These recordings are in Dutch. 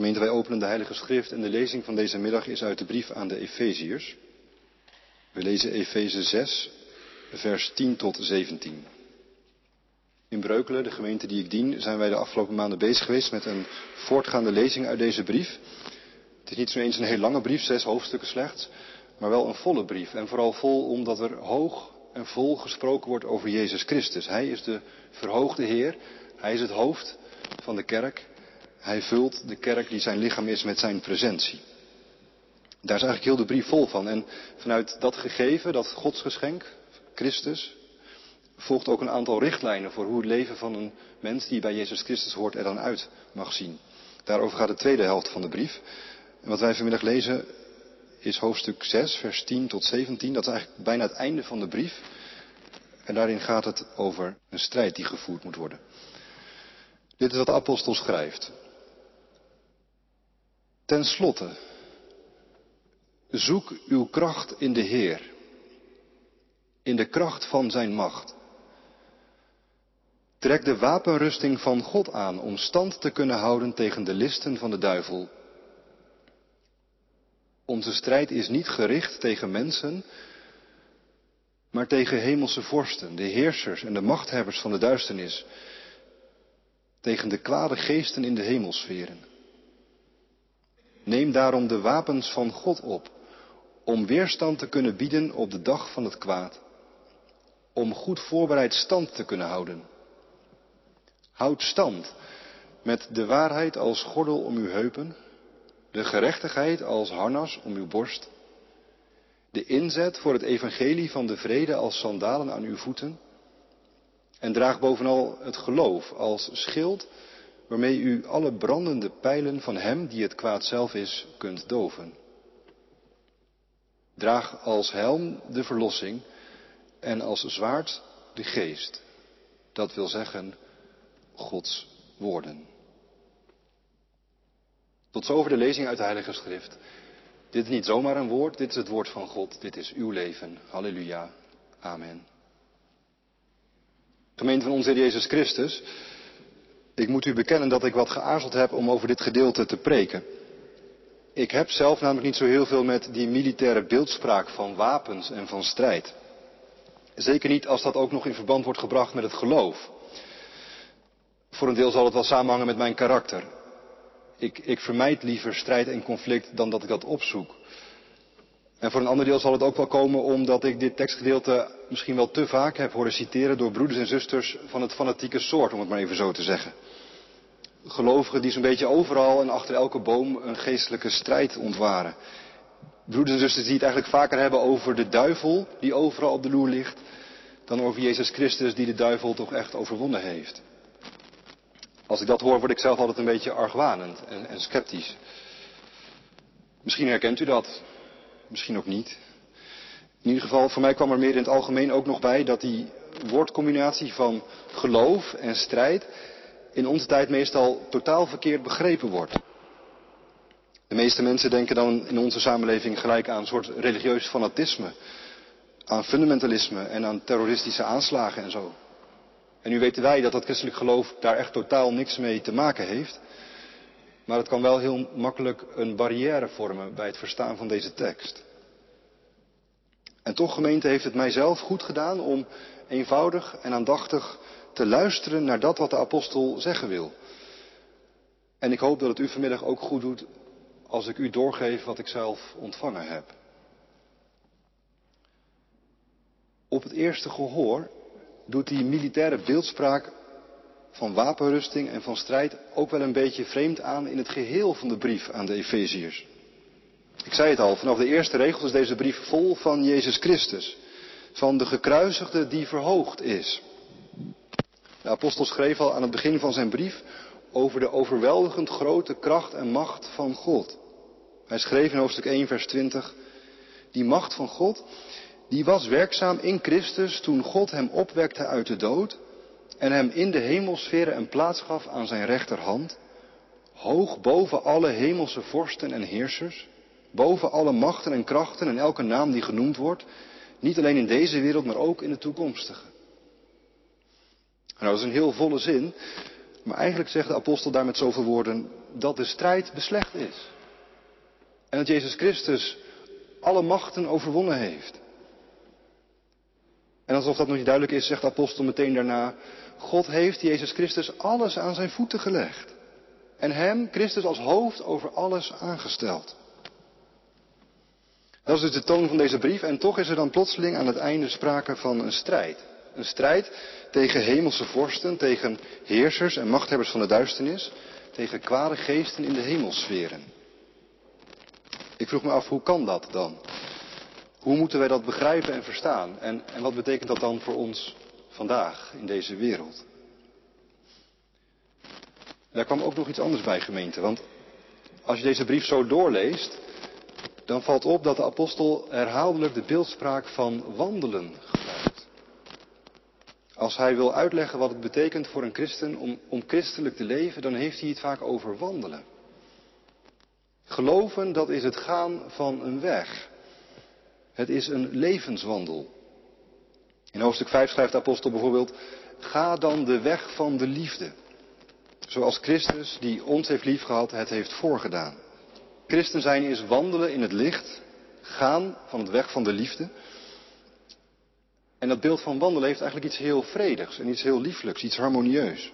Gemeente, wij openen de Heilige Schrift en de lezing van deze middag is uit de brief aan de Efeziërs. We lezen Efeze 6, vers 10 tot 17. In Breukelen, de gemeente die ik dien, zijn wij de afgelopen maanden bezig geweest met een voortgaande lezing uit deze brief. Het is niet zo eens een heel lange brief, zes hoofdstukken slechts, maar wel een volle brief. En vooral vol omdat er hoog en vol gesproken wordt over Jezus Christus. Hij is de verhoogde Heer, hij is het hoofd van de kerk. Hij vult de kerk die zijn lichaam is met zijn presentie. Daar is eigenlijk heel de brief vol van. En vanuit dat gegeven, dat godsgeschenk, Christus, volgt ook een aantal richtlijnen voor hoe het leven van een mens die bij Jezus Christus hoort er dan uit mag zien. Daarover gaat de tweede helft van de brief. En wat wij vanmiddag lezen is hoofdstuk 6, vers 10 tot 17. Dat is eigenlijk bijna het einde van de brief. En daarin gaat het over een strijd die gevoerd moet worden. Dit is wat de apostel schrijft. Ten slotte, zoek uw kracht in de Heer, in de kracht van zijn macht. Trek de wapenrusting van God aan om stand te kunnen houden tegen de listen van de duivel. Onze strijd is niet gericht tegen mensen, maar tegen hemelse vorsten, de heersers en de machthebbers van de duisternis, tegen de kwade geesten in de hemelsferen. Neem daarom de wapens van God op, om weerstand te kunnen bieden op de dag van het kwaad, om goed voorbereid stand te kunnen houden. Houd stand met de waarheid als gordel om uw heupen, de gerechtigheid als harnas om uw borst, de inzet voor het evangelie van de vrede als sandalen aan uw voeten, en draag bovenal het geloof als schild waarmee u alle brandende pijlen van Hem die het kwaad zelf is kunt doven. Draag als helm de verlossing en als zwaard de geest. Dat wil zeggen Gods woorden. Tot zover de lezing uit de Heilige Schrift. Dit is niet zomaar een woord, dit is het woord van God, dit is uw leven. Halleluja. Amen. Gemeente van onze Heer Jezus Christus, ik moet u bekennen dat ik wat geaarzeld heb om over dit gedeelte te preken. Ik heb zelf namelijk niet zo heel veel met die militaire beeldspraak van wapens en van strijd. Zeker niet als dat ook nog in verband wordt gebracht met het geloof. Voor een deel zal het wel samenhangen met mijn karakter. Ik, ik vermijd liever strijd en conflict dan dat ik dat opzoek. En voor een ander deel zal het ook wel komen omdat ik dit tekstgedeelte misschien wel te vaak heb horen citeren door broeders en zusters van het fanatieke soort, om het maar even zo te zeggen. Gelovigen die zo'n beetje overal en achter elke boom een geestelijke strijd ontwaren. Broeders en zusters die het eigenlijk vaker hebben over de duivel die overal op de loer ligt, dan over Jezus Christus die de duivel toch echt overwonnen heeft. Als ik dat hoor, word ik zelf altijd een beetje argwanend en, en sceptisch. Misschien herkent u dat, misschien ook niet. In ieder geval, voor mij kwam er meer in het algemeen ook nog bij dat die woordcombinatie van geloof en strijd in onze tijd meestal totaal verkeerd begrepen wordt. De meeste mensen denken dan in onze samenleving gelijk aan een soort religieus fanatisme, aan fundamentalisme en aan terroristische aanslagen en zo. En nu weten wij dat dat christelijk geloof daar echt totaal niks mee te maken heeft. Maar het kan wel heel makkelijk een barrière vormen bij het verstaan van deze tekst. En toch, gemeente, heeft het mijzelf goed gedaan om eenvoudig en aandachtig te luisteren naar dat wat de apostel zeggen wil. En ik hoop dat het u vanmiddag ook goed doet als ik u doorgeef wat ik zelf ontvangen heb. Op het eerste gehoor doet die militaire beeldspraak van wapenrusting en van strijd ook wel een beetje vreemd aan in het geheel van de brief aan de Efeziërs. Ik zei het al, vanaf de eerste regels is deze brief vol van Jezus Christus, van de gekruisigde die verhoogd is. De apostel schreef al aan het begin van zijn brief over de overweldigend grote kracht en macht van God. Hij schreef in hoofdstuk 1, vers 20, die macht van God, die was werkzaam in Christus toen God hem opwekte uit de dood en hem in de hemelsferen een plaats gaf aan zijn rechterhand, hoog boven alle hemelse vorsten en heersers, boven alle machten en krachten en elke naam die genoemd wordt, niet alleen in deze wereld, maar ook in de toekomstige. Nou, dat is een heel volle zin, Maar eigenlijk zegt de apostel daar met zoveel woorden dat de strijd beslecht is. En dat Jezus Christus alle machten overwonnen heeft. En alsof dat nog niet duidelijk is, zegt de apostel meteen daarna, God heeft Jezus Christus alles aan zijn voeten gelegd. En hem, Christus, als hoofd over alles aangesteld. Dat is dus de toon van deze brief en toch is er dan plotseling aan het einde sprake van een strijd. Een strijd tegen hemelse vorsten, tegen heersers en machthebbers van de duisternis, tegen kwade geesten in de hemelsferen. Ik vroeg me af, hoe kan dat dan? Hoe moeten wij dat begrijpen en verstaan? En, en wat betekent dat dan voor ons vandaag in deze wereld? Daar kwam ook nog iets anders bij, gemeente. Want als je deze brief zo doorleest, dan valt op dat de apostel herhaaldelijk de beeldspraak van wandelen gebruikt. Als hij wil uitleggen wat het betekent voor een christen om, om christelijk te leven, dan heeft hij het vaak over wandelen. Geloven, dat is het gaan van een weg. Het is een levenswandel. In hoofdstuk 5 schrijft de apostel bijvoorbeeld, ga dan de weg van de liefde. Zoals Christus, die ons heeft liefgehad, het heeft voorgedaan. Christen zijn is wandelen in het licht, gaan van het weg van de liefde. En dat beeld van wandelen heeft eigenlijk iets heel vredigs en iets heel lieflijks, iets harmonieus.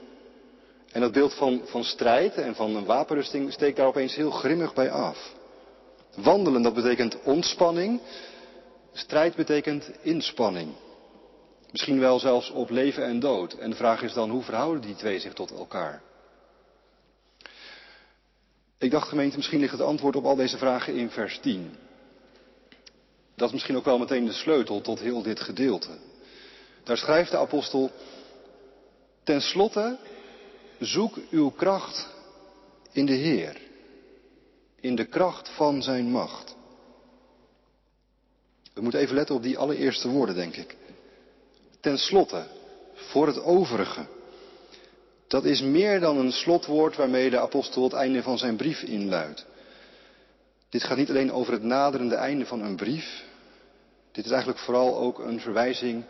En dat beeld van, van strijd en van een wapenrusting steekt daar opeens heel grimmig bij af. Wandelen, dat betekent ontspanning. Strijd betekent inspanning. Misschien wel zelfs op leven en dood. En de vraag is dan, hoe verhouden die twee zich tot elkaar? Ik dacht gemeente, misschien ligt het antwoord op al deze vragen in vers 10. Dat is misschien ook wel meteen de sleutel tot heel dit gedeelte. Daar schrijft de apostel, ten slotte zoek uw kracht in de Heer, in de kracht van zijn macht. We moeten even letten op die allereerste woorden, denk ik. Ten slotte, voor het overige. Dat is meer dan een slotwoord waarmee de apostel het einde van zijn brief inluidt. Dit gaat niet alleen over het naderende einde van een brief. Dit is eigenlijk vooral ook een verwijzing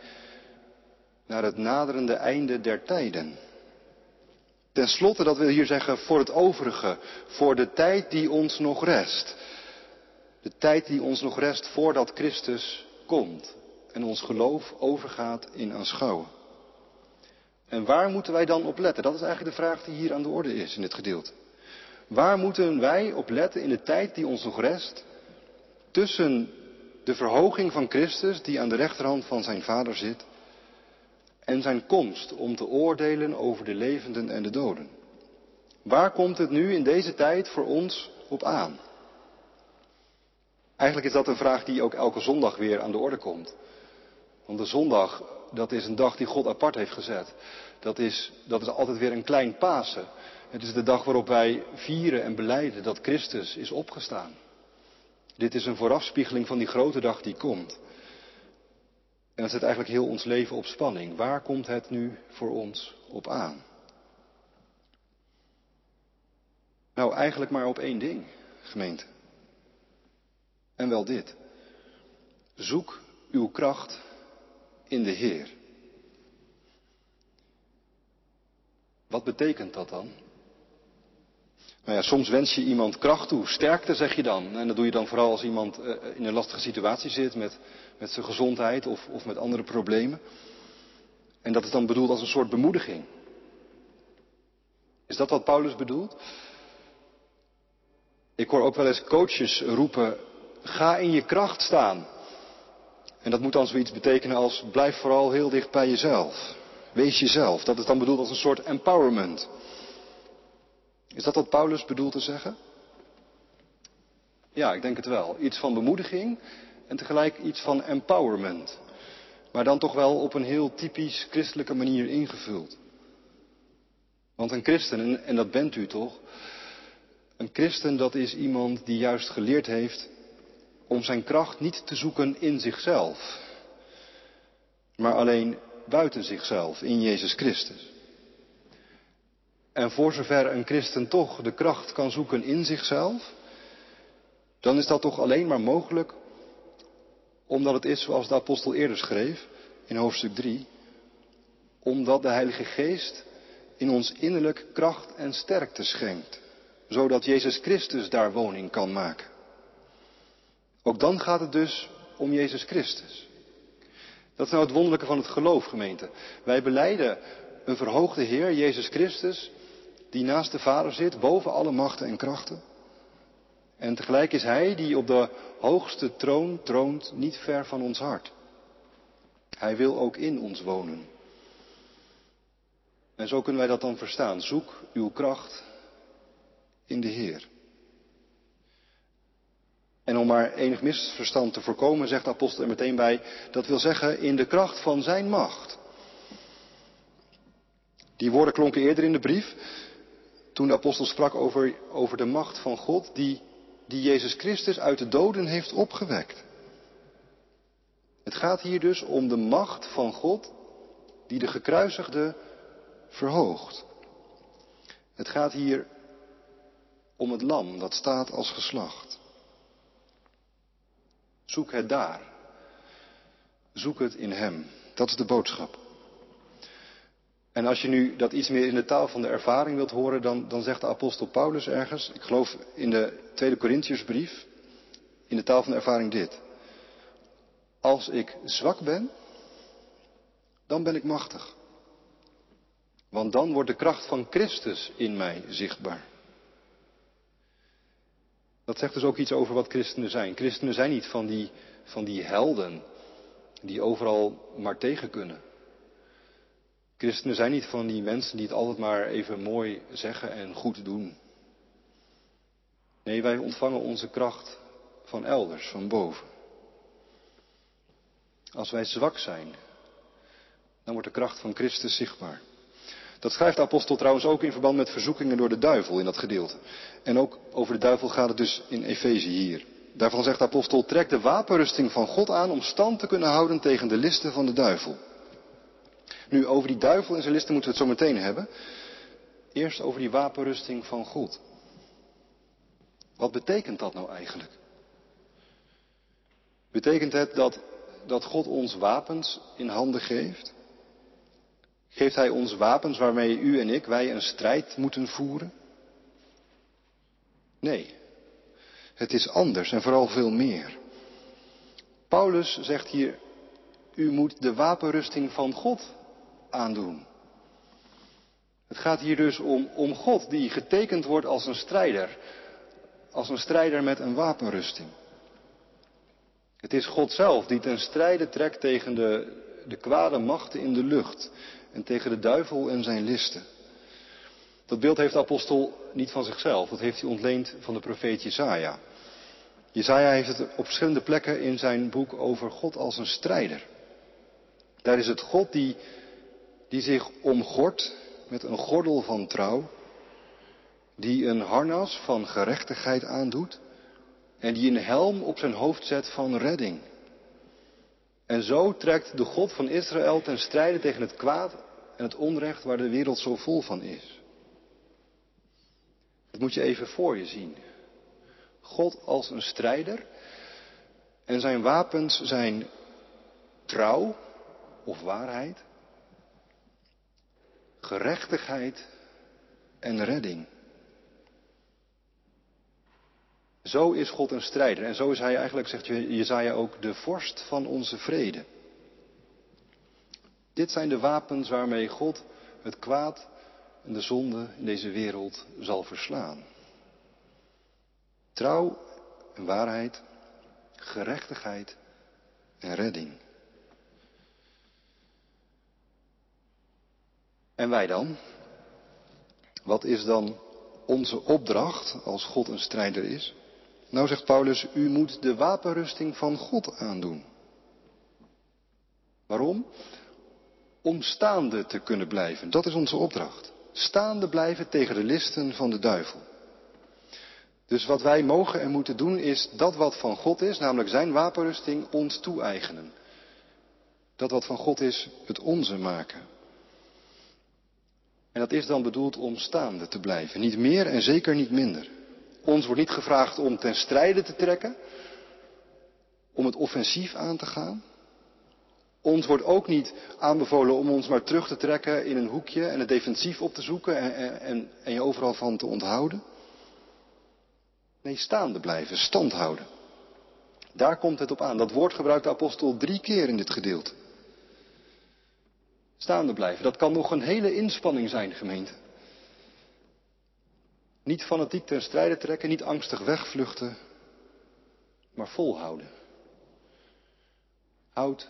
naar het naderende einde der tijden. Ten slotte, dat wil hier zeggen voor het overige, voor de tijd die ons nog rest. De tijd die ons nog rest voordat Christus komt en ons geloof overgaat in aanschouwen. En waar moeten wij dan op letten? Dat is eigenlijk de vraag die hier aan de orde is in dit gedeelte. Waar moeten wij op letten in de tijd die ons nog rest tussen de verhoging van Christus die aan de rechterhand van zijn Vader zit en zijn komst om te oordelen over de levenden en de doden? Waar komt het nu in deze tijd voor ons op aan? Eigenlijk is dat een vraag die ook elke zondag weer aan de orde komt. Want de zondag dat is een dag die God apart heeft gezet. Dat is, dat is altijd weer een klein Pasen. Het is de dag waarop wij vieren en beleiden dat Christus is opgestaan. Dit is een voorafspiegeling van die grote dag die komt. En dat zet eigenlijk heel ons leven op spanning. Waar komt het nu voor ons op aan? Nou, eigenlijk maar op één ding, gemeente. En wel dit. Zoek uw kracht in de Heer. Wat betekent dat dan? Nou ja, soms wens je iemand kracht toe, sterkte zeg je dan. En dat doe je dan vooral als iemand eh, in een lastige situatie zit met, met zijn gezondheid of, of met andere problemen. En dat is dan bedoeld als een soort bemoediging. Is dat wat Paulus bedoelt? Ik hoor ook wel eens coaches roepen, ga in je kracht staan. En dat moet dan zoiets betekenen als blijf vooral heel dicht bij jezelf. Wees jezelf. Dat is dan bedoeld als een soort empowerment. Is dat wat Paulus bedoelt te zeggen? Ja, ik denk het wel. Iets van bemoediging en tegelijk iets van empowerment. Maar dan toch wel op een heel typisch christelijke manier ingevuld. Want een christen, en dat bent u toch, een christen dat is iemand die juist geleerd heeft om zijn kracht niet te zoeken in zichzelf, maar alleen buiten zichzelf, in Jezus Christus. En voor zover een christen toch de kracht kan zoeken in zichzelf, dan is dat toch alleen maar mogelijk omdat het is zoals de apostel eerder schreef in hoofdstuk 3, omdat de Heilige Geest in ons innerlijk kracht en sterkte schenkt, zodat Jezus Christus daar woning kan maken. Ook dan gaat het dus om Jezus Christus. Dat is nou het wonderlijke van het geloof, gemeente. Wij beleiden een verhoogde Heer, Jezus Christus, die naast de Vader zit, boven alle machten en krachten. En tegelijk is Hij die op de hoogste troon troont, niet ver van ons hart. Hij wil ook in ons wonen. En zo kunnen wij dat dan verstaan. Zoek uw kracht in de Heer. En om maar enig misverstand te voorkomen, zegt de apostel er meteen bij, dat wil zeggen in de kracht van zijn macht. Die woorden klonken eerder in de brief, toen de apostel sprak over, over de macht van God, die, die Jezus Christus uit de doden heeft opgewekt. Het gaat hier dus om de macht van God, die de gekruisigde verhoogt. Het gaat hier om het lam dat staat als geslacht. Zoek het daar. Zoek het in Hem. Dat is de boodschap. En als je nu dat iets meer in de taal van de ervaring wilt horen, dan, dan zegt de apostel Paulus ergens, ik geloof in de tweede Corinthiërsbrief, in de taal van de ervaring dit. Als ik zwak ben, dan ben ik machtig. Want dan wordt de kracht van Christus in mij zichtbaar. Dat zegt dus ook iets over wat christenen zijn. Christenen zijn niet van die, van die helden die overal maar tegen kunnen. Christenen zijn niet van die mensen die het altijd maar even mooi zeggen en goed doen. Nee, wij ontvangen onze kracht van elders, van boven. Als wij zwak zijn, dan wordt de kracht van Christus zichtbaar. Dat schrijft de apostel trouwens ook in verband met verzoekingen door de duivel in dat gedeelte. En ook over de duivel gaat het dus in Efeze hier. Daarvan zegt de apostel, trek de wapenrusting van God aan om stand te kunnen houden tegen de listen van de duivel. Nu, over die duivel en zijn listen moeten we het zo meteen hebben. Eerst over die wapenrusting van God. Wat betekent dat nou eigenlijk? Betekent het dat, dat God ons wapens in handen geeft? Geeft Hij ons wapens waarmee u en ik, wij een strijd moeten voeren? Nee, het is anders en vooral veel meer. Paulus zegt hier, u moet de wapenrusting van God aandoen. Het gaat hier dus om, om God die getekend wordt als een strijder, als een strijder met een wapenrusting. Het is God zelf die ten strijde trekt tegen de, de kwade machten in de lucht en tegen de duivel en zijn listen. Dat beeld heeft de apostel niet van zichzelf, dat heeft hij ontleend van de profeet Jesaja. Jesaja heeft het op verschillende plekken in zijn boek over God als een strijder. Daar is het God die, die zich omgort met een gordel van trouw, die een harnas van gerechtigheid aandoet en die een helm op zijn hoofd zet van redding. En zo trekt de God van Israël ten strijde tegen het kwaad en het onrecht waar de wereld zo vol van is. Dat moet je even voor je zien. God als een strijder en zijn wapens zijn trouw of waarheid, gerechtigheid en redding. Zo is God een strijder en zo is hij eigenlijk, zegt Jezaja ook, de vorst van onze vrede. Dit zijn de wapens waarmee God het kwaad en de zonde in deze wereld zal verslaan. Trouw en waarheid, gerechtigheid en redding. En wij dan? Wat is dan onze opdracht als God een strijder is? Nou zegt Paulus, u moet de wapenrusting van God aandoen. Waarom? Om staande te kunnen blijven. Dat is onze opdracht. Staande blijven tegen de listen van de duivel. Dus wat wij mogen en moeten doen is dat wat van God is, namelijk zijn wapenrusting, ons toe-eigenen. Dat wat van God is, het onze maken. En dat is dan bedoeld om staande te blijven. Niet meer en zeker niet minder. Ons wordt niet gevraagd om ten strijde te trekken, om het offensief aan te gaan, Ons wordt ook niet aanbevolen om ons maar terug te trekken in een hoekje en het defensief op te zoeken en, en, en je overal van te onthouden. Nee, staande blijven, stand houden. Daar komt het op aan. Dat woord gebruikt de apostel drie keer in dit gedeelte. Staande blijven, dat kan nog een hele inspanning zijn, gemeente. Niet fanatiek ten strijde trekken, niet angstig wegvluchten, maar volhouden. Houd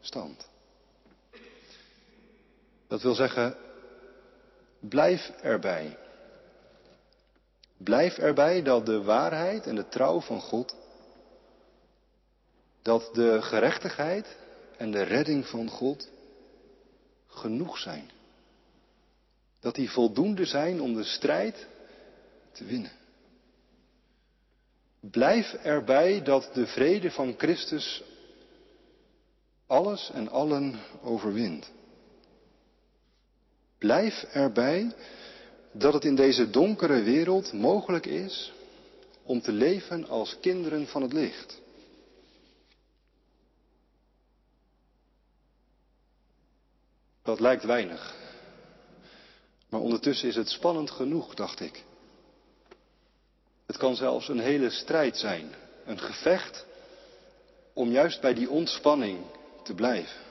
stand. Dat wil zeggen, blijf erbij. Blijf erbij dat de waarheid en de trouw van God, dat de gerechtigheid en de redding van God genoeg zijn. Dat die voldoende zijn om de strijd te winnen. Blijf erbij dat de vrede van Christus alles en allen overwint. Blijf erbij dat het in deze donkere wereld mogelijk is om te leven als kinderen van het licht. Dat lijkt weinig. Maar ondertussen is het spannend genoeg, dacht ik. Het kan zelfs een hele strijd zijn, een gevecht om juist bij die ontspanning te blijven.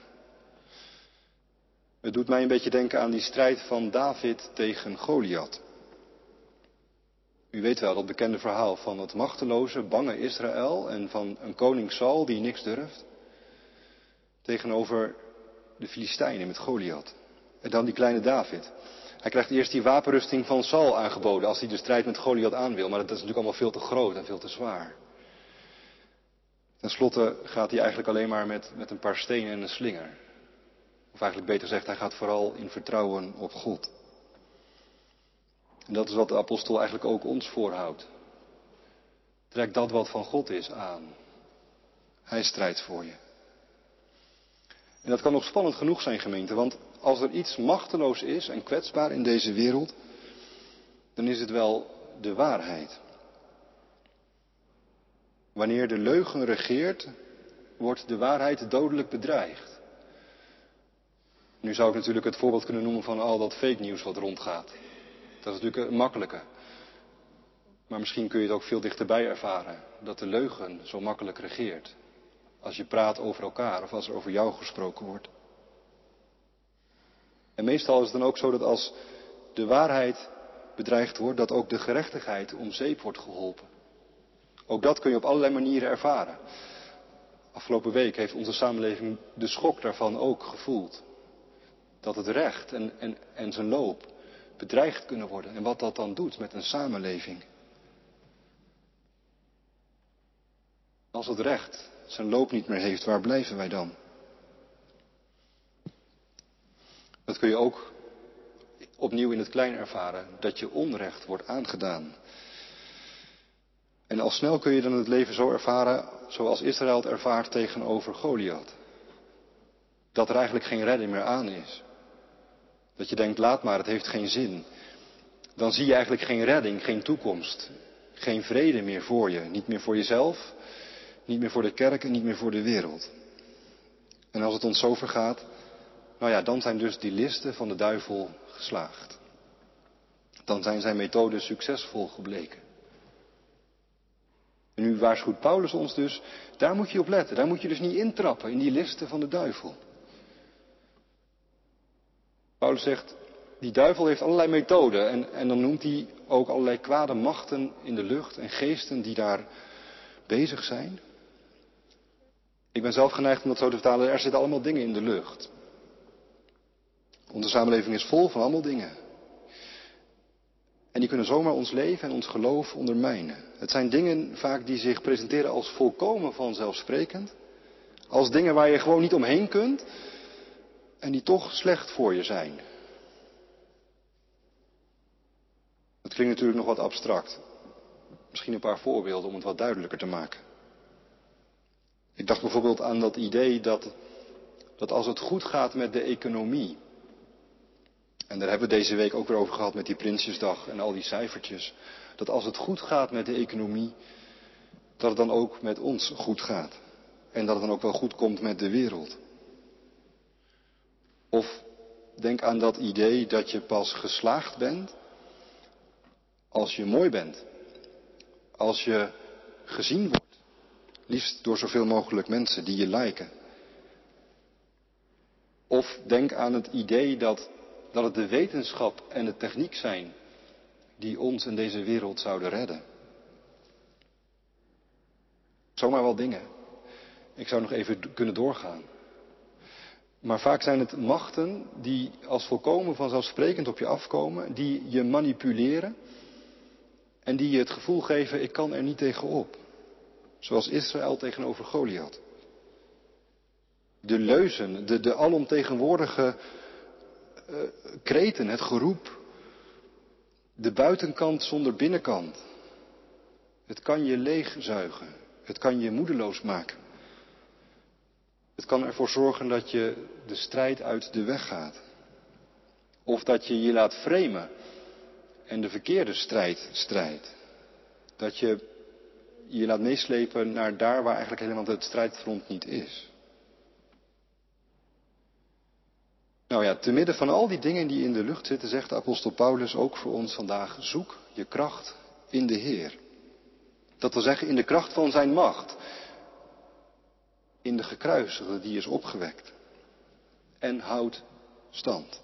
Het doet mij een beetje denken aan die strijd van David tegen Goliath. U weet wel dat bekende verhaal van het machteloze, bange Israël en van een koning Saul die niks durft. Tegenover de Filistijnen met Goliath. En dan die kleine David. Hij krijgt eerst die wapenrusting van Saul aangeboden als hij de strijd met Goliath aan wil. Maar dat is natuurlijk allemaal veel te groot en veel te zwaar. Ten slotte gaat hij eigenlijk alleen maar met, met een paar stenen en een slinger. Of eigenlijk beter gezegd, hij gaat vooral in vertrouwen op God. En dat is wat de apostel eigenlijk ook ons voorhoudt. Trek dat wat van God is aan. Hij strijdt voor je. En dat kan nog spannend genoeg zijn, gemeente, want als er iets machteloos is en kwetsbaar in deze wereld, dan is het wel de waarheid. Wanneer de leugen regeert, wordt de waarheid dodelijk bedreigd. Nu zou ik natuurlijk het voorbeeld kunnen noemen van al dat fake nieuws wat rondgaat. Dat is natuurlijk een makkelijke. Maar misschien kun je het ook veel dichterbij ervaren. Dat de leugen zo makkelijk regeert. Als je praat over elkaar of als er over jou gesproken wordt. En meestal is het dan ook zo dat als de waarheid bedreigd wordt, dat ook de gerechtigheid om zeep wordt geholpen. Ook dat kun je op allerlei manieren ervaren. Afgelopen week heeft onze samenleving de schok daarvan ook gevoeld. Dat het recht en, en, en zijn loop bedreigd kunnen worden. En wat dat dan doet met een samenleving. Als het recht zijn loop niet meer heeft, waar blijven wij dan? Dat kun je ook opnieuw in het klein ervaren, dat je onrecht wordt aangedaan. En al snel kun je dan het leven zo ervaren zoals Israël het ervaart tegenover Goliath. Dat er eigenlijk geen redding meer aan is. Dat je denkt, laat maar, het heeft geen zin. Dan zie je eigenlijk geen redding, geen toekomst, geen vrede meer voor je. Niet meer voor jezelf, niet meer voor de kerk en niet meer voor de wereld. En als het ons zo vergaat, nou ja, dan zijn dus die listen van de duivel geslaagd. Dan zijn zijn methoden succesvol gebleken. En nu waarschuwt Paulus ons dus, daar moet je op letten. Daar moet je dus niet intrappen in die listen van de duivel. Paulus zegt, die duivel heeft allerlei methoden en, en dan noemt hij ook allerlei kwade machten in de lucht en geesten die daar bezig zijn. Ik ben zelf geneigd om dat zo te vertalen, er zitten allemaal dingen in de lucht. Onze samenleving is vol van allemaal dingen. En die kunnen zomaar ons leven en ons geloof ondermijnen. Het zijn dingen vaak die zich presenteren als volkomen vanzelfsprekend. Als dingen waar je gewoon niet omheen kunt. En die toch slecht voor je zijn. Het klinkt natuurlijk nog wat abstract. Misschien een paar voorbeelden om het wat duidelijker te maken. Ik dacht bijvoorbeeld aan dat idee dat, dat als het goed gaat met de economie, en daar hebben we deze week ook weer over gehad met die Prinsjesdag en al die cijfertjes. Dat als het goed gaat met de economie, dat het dan ook met ons goed gaat. En dat het dan ook wel goed komt met de wereld. Of denk aan dat idee dat je pas geslaagd bent als je mooi bent. Als je gezien wordt. Liefst door zoveel mogelijk mensen die je lijken. Of denk aan het idee dat, dat het de wetenschap en de techniek zijn die ons in deze wereld zouden redden. Zomaar wel dingen. Ik zou nog even kunnen doorgaan. Maar vaak zijn het machten die als volkomen vanzelfsprekend op je afkomen, die je manipuleren en die je het gevoel geven, ik kan er niet tegenop. Zoals Israël tegenover Goliath. De leuzen, de, de alomtegenwoordige uh, kreten, het geroep. De buitenkant zonder binnenkant. Het kan je leegzuigen. Het kan je moedeloos maken. Het kan ervoor zorgen dat je de strijd uit de weg gaat. Of dat je je laat framen en de verkeerde strijd strijdt. Dat je je laat meeslepen naar daar waar eigenlijk helemaal het strijdfront niet is. Nou ja, te midden van al die dingen die in de lucht zitten, zegt de apostel Paulus ook voor ons vandaag, zoek je kracht in de Heer. Dat wil zeggen in de kracht van zijn macht. In de gekruisigde die is opgewekt. En houd stand.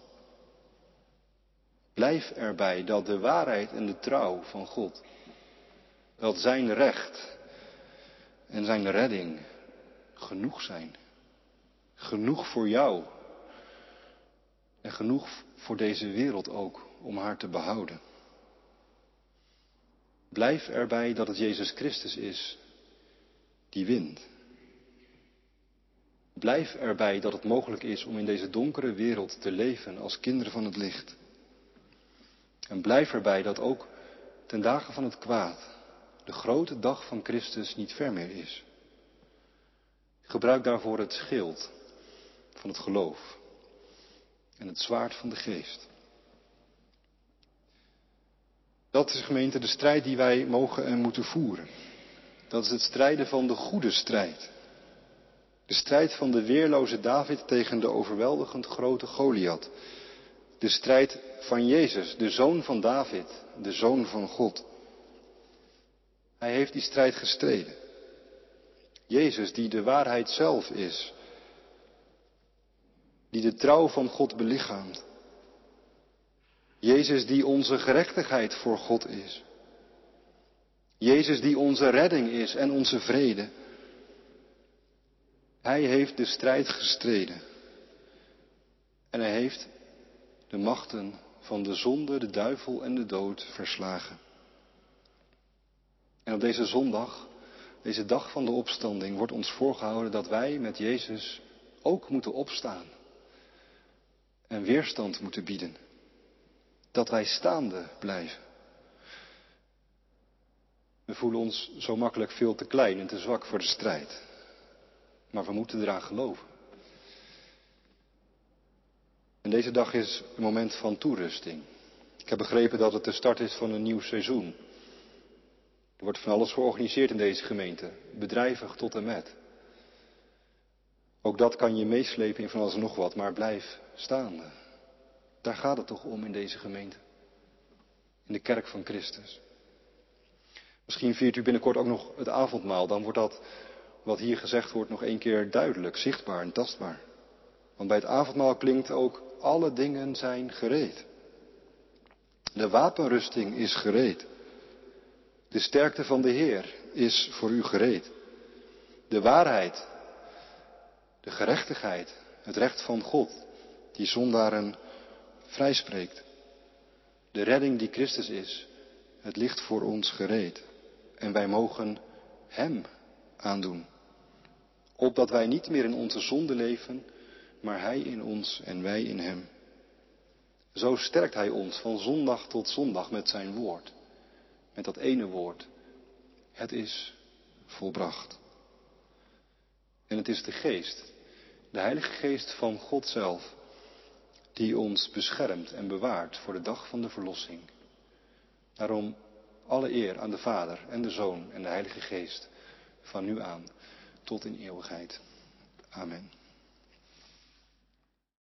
Blijf erbij dat de waarheid en de trouw van God, dat zijn recht en zijn redding genoeg zijn. Genoeg voor jou en genoeg voor deze wereld ook om haar te behouden. Blijf erbij dat het Jezus Christus is die wint. Blijf erbij dat het mogelijk is om in deze donkere wereld te leven als kinderen van het licht. En blijf erbij dat ook ten dagen van het kwaad de grote dag van Christus niet ver meer is. Gebruik daarvoor het schild van het geloof en het zwaard van de geest. Dat is gemeente de strijd die wij mogen en moeten voeren. Dat is het strijden van de goede strijd. De strijd van de weerloze David tegen de overweldigend grote Goliath. De strijd van Jezus, de zoon van David, de zoon van God. Hij heeft die strijd gestreden. Jezus, die de waarheid zelf is, die de trouw van God belichaamt. Jezus die onze gerechtigheid voor God is. Jezus die onze redding is en onze vrede. Hij heeft de strijd gestreden. En hij heeft de machten van de zonde, de duivel en de dood verslagen. En op deze zondag, deze dag van de opstanding, wordt ons voorgehouden dat wij met Jezus ook moeten opstaan. En weerstand moeten bieden. Dat wij staande blijven. We voelen ons zo makkelijk veel te klein en te zwak voor de strijd. Maar we moeten eraan geloven. En deze dag is een moment van toerusting. Ik heb begrepen dat het de start is van een nieuw seizoen. Er wordt van alles georganiseerd in deze gemeente, bedrijvig tot en met. Ook dat kan je meeslepen in van alles en nog wat, maar blijf staande. Daar gaat het toch om in deze gemeente. In de kerk van Christus. Misschien viert u binnenkort ook nog het avondmaal. Dan wordt dat wat hier gezegd wordt nog één keer duidelijk, zichtbaar en tastbaar. Want bij het avondmaal klinkt ook alle dingen zijn gereed. De wapenrusting is gereed. De sterkte van de Heer is voor u gereed. De waarheid, de gerechtigheid, het recht van God, die zondaren vrijspreekt. De redding die Christus is, het ligt voor ons gereed. En wij mogen Hem aandoen. Opdat wij niet meer in onze zonde leven, maar Hij in ons en wij in Hem. Zo sterkt Hij ons van zondag tot zondag met Zijn woord. Met dat ene woord. Het is volbracht. En het is de geest, de Heilige Geest van God zelf, die ons beschermt en bewaart voor de dag van de verlossing. Daarom alle eer aan de Vader en de Zoon en de Heilige Geest, van nu aan tot in eeuwigheid. Amen.